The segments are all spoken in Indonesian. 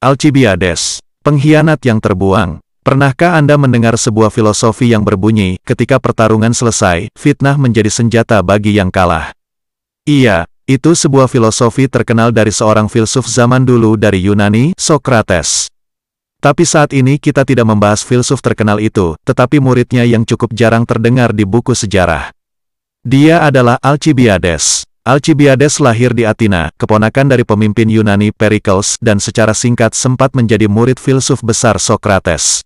Alcibiades, pengkhianat yang terbuang. Pernahkah Anda mendengar sebuah filosofi yang berbunyi, ketika pertarungan selesai, fitnah menjadi senjata bagi yang kalah? Iya, itu sebuah filosofi terkenal dari seorang filsuf zaman dulu dari Yunani, Socrates. Tapi saat ini kita tidak membahas filsuf terkenal itu, tetapi muridnya yang cukup jarang terdengar di buku sejarah. Dia adalah Alcibiades. Alcibiades lahir di Athena, keponakan dari pemimpin Yunani Pericles dan secara singkat sempat menjadi murid filsuf besar Socrates.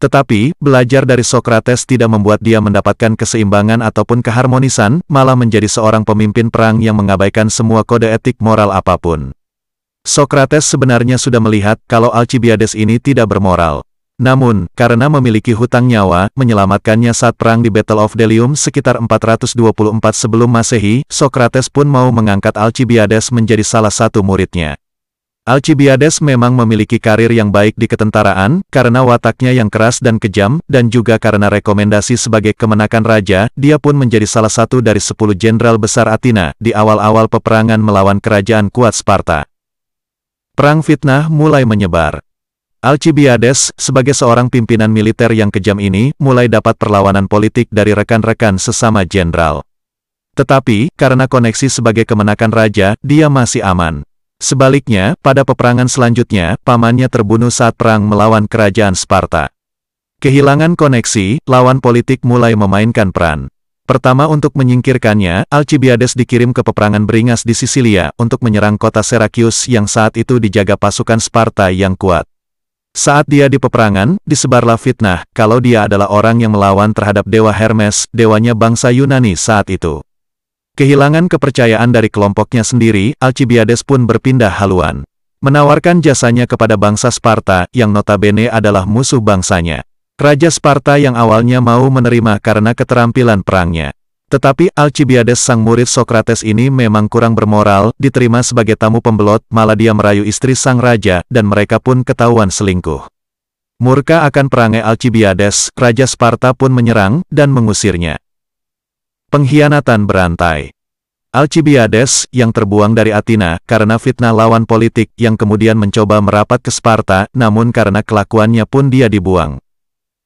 Tetapi, belajar dari Socrates tidak membuat dia mendapatkan keseimbangan ataupun keharmonisan, malah menjadi seorang pemimpin perang yang mengabaikan semua kode etik moral apa pun. Socrates sebenarnya sudah melihat kalau Alcibiades ini tidak bermoral. Namun, karena memiliki hutang nyawa, menyelamatkannya saat perang di Battle of Delium sekitar 424 sebelum Masehi, Socrates pun mau mengangkat Alcibiades menjadi salah satu muridnya. Alcibiades memang memiliki karir yang baik di ketentaraan, karena wataknya yang keras dan kejam, dan juga karena rekomendasi sebagai kemenakan raja, dia pun menjadi salah satu dari sepuluh jenderal besar Athena, di awal-awal peperangan melawan kerajaan kuat Sparta. Perang fitnah mulai menyebar. Alcibiades, sebagai seorang pimpinan militer yang kejam ini, mulai dapat perlawanan politik dari rekan-rekan sesama jenderal. Tetapi, karena koneksi sebagai kemenakan raja, dia masih aman. Sebaliknya, pada peperangan selanjutnya, pamannya terbunuh saat perang melawan kerajaan Sparta. Kehilangan koneksi, lawan politik mulai memainkan peran. Pertama untuk menyingkirkannya, Alcibiades dikirim ke peperangan beringas di Sisilia, untuk menyerang kota Serakius yang saat itu dijaga pasukan Sparta yang kuat. Saat dia di peperangan, disebarlah fitnah, kalau dia adalah orang yang melawan terhadap Dewa Hermes, dewanya bangsa Yunani saat itu. Kehilangan kepercayaan dari kelompoknya sendiri, Alcibiades pun berpindah haluan. Menawarkan jasanya kepada bangsa Sparta, yang notabene adalah musuh bangsanya. Raja Sparta yang awalnya mau menerima karena keterampilan perangnya. Tetapi Alcibiades sang murid Socrates ini memang kurang bermoral, diterima sebagai tamu pembelot, malah dia merayu istri sang raja, dan mereka pun ketahuan selingkuh. Murka akan perangai Alcibiades, Raja Sparta pun menyerang, dan mengusirnya. Pengkhianatan berantai Alcibiades, yang terbuang dari Athena, karena fitnah lawan politik, yang kemudian mencoba merapat ke Sparta, namun karena kelakuannya pun dia dibuang.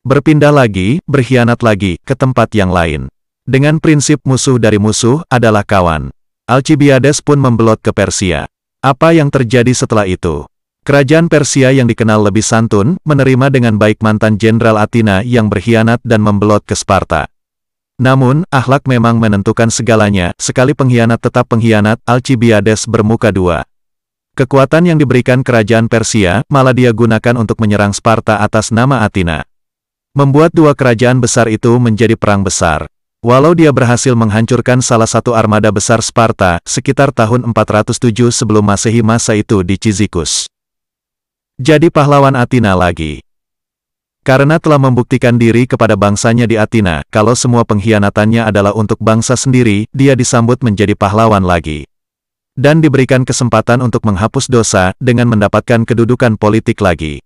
Berpindah lagi, berkhianat lagi, ke tempat yang lain. Dengan prinsip musuh dari musuh adalah kawan. Alcibiades pun membelot ke Persia. Apa yang terjadi setelah itu? Kerajaan Persia yang dikenal lebih santun, menerima dengan baik mantan Jenderal Athena yang berkhianat dan membelot ke Sparta. Namun, akhlak memang menentukan segalanya, sekali pengkhianat tetap pengkhianat, Alcibiades bermuka dua. Kekuatan yang diberikan kerajaan Persia, malah dia gunakan untuk menyerang Sparta atas nama Athena. Membuat dua kerajaan besar itu menjadi perang besar. Walau dia berhasil menghancurkan salah satu armada besar Sparta, sekitar tahun 407 sebelum masehi masa itu di Cizikus. Jadi pahlawan Athena lagi. Karena telah membuktikan diri kepada bangsanya di Athena, kalau semua pengkhianatannya adalah untuk bangsa sendiri, dia disambut menjadi pahlawan lagi. Dan diberikan kesempatan untuk menghapus dosa, dengan mendapatkan kedudukan politik lagi.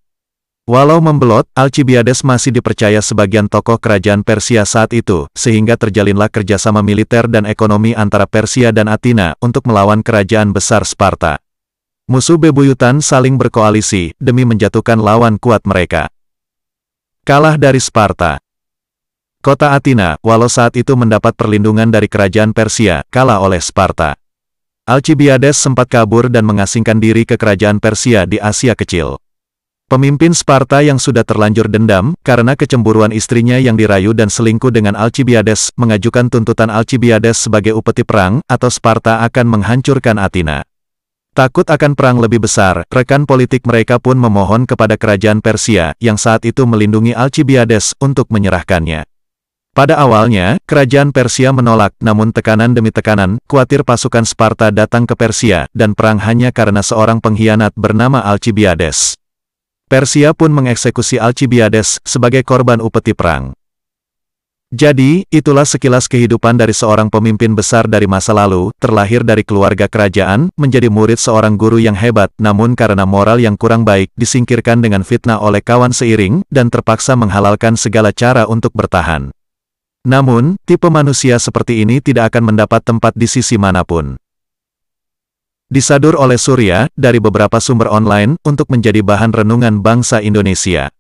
Walau membelot, Alcibiades masih dipercaya sebagian tokoh kerajaan Persia saat itu, sehingga terjalinlah kerjasama militer dan ekonomi antara Persia dan Athena untuk melawan kerajaan besar Sparta. Musuh bebuyutan saling berkoalisi, demi menjatuhkan lawan kuat mereka. Kalah dari Sparta Kota Athena, walau saat itu mendapat perlindungan dari kerajaan Persia, kalah oleh Sparta. Alcibiades sempat kabur dan mengasingkan diri ke kerajaan Persia di Asia Kecil. Pemimpin Sparta yang sudah terlanjur dendam, karena kecemburuan istrinya yang dirayu dan selingkuh dengan Alcibiades, mengajukan tuntutan Alcibiades sebagai upeti perang, atau Sparta akan menghancurkan Athena. Takut akan perang lebih besar, rekan politik mereka pun memohon kepada kerajaan Persia, yang saat itu melindungi Alcibiades, untuk menyerahkannya. Pada awalnya, kerajaan Persia menolak, namun tekanan demi tekanan, khawatir pasukan Sparta datang ke Persia, dan perang hanya karena seorang pengkhianat bernama Alcibiades. Persia pun mengeksekusi Alcibiades sebagai korban upeti perang. Jadi, itulah sekilas kehidupan dari seorang pemimpin besar dari masa lalu, terlahir dari keluarga kerajaan, menjadi murid seorang guru yang hebat, namun karena moral yang kurang baik, disingkirkan dengan fitnah oleh kawan seiring, dan terpaksa menghalalkan segala cara untuk bertahan. Namun, tipe manusia seperti ini tidak akan mendapat tempat di sisi mana pun. Disadur oleh Surya dari beberapa sumber online untuk menjadi bahan renungan bangsa Indonesia.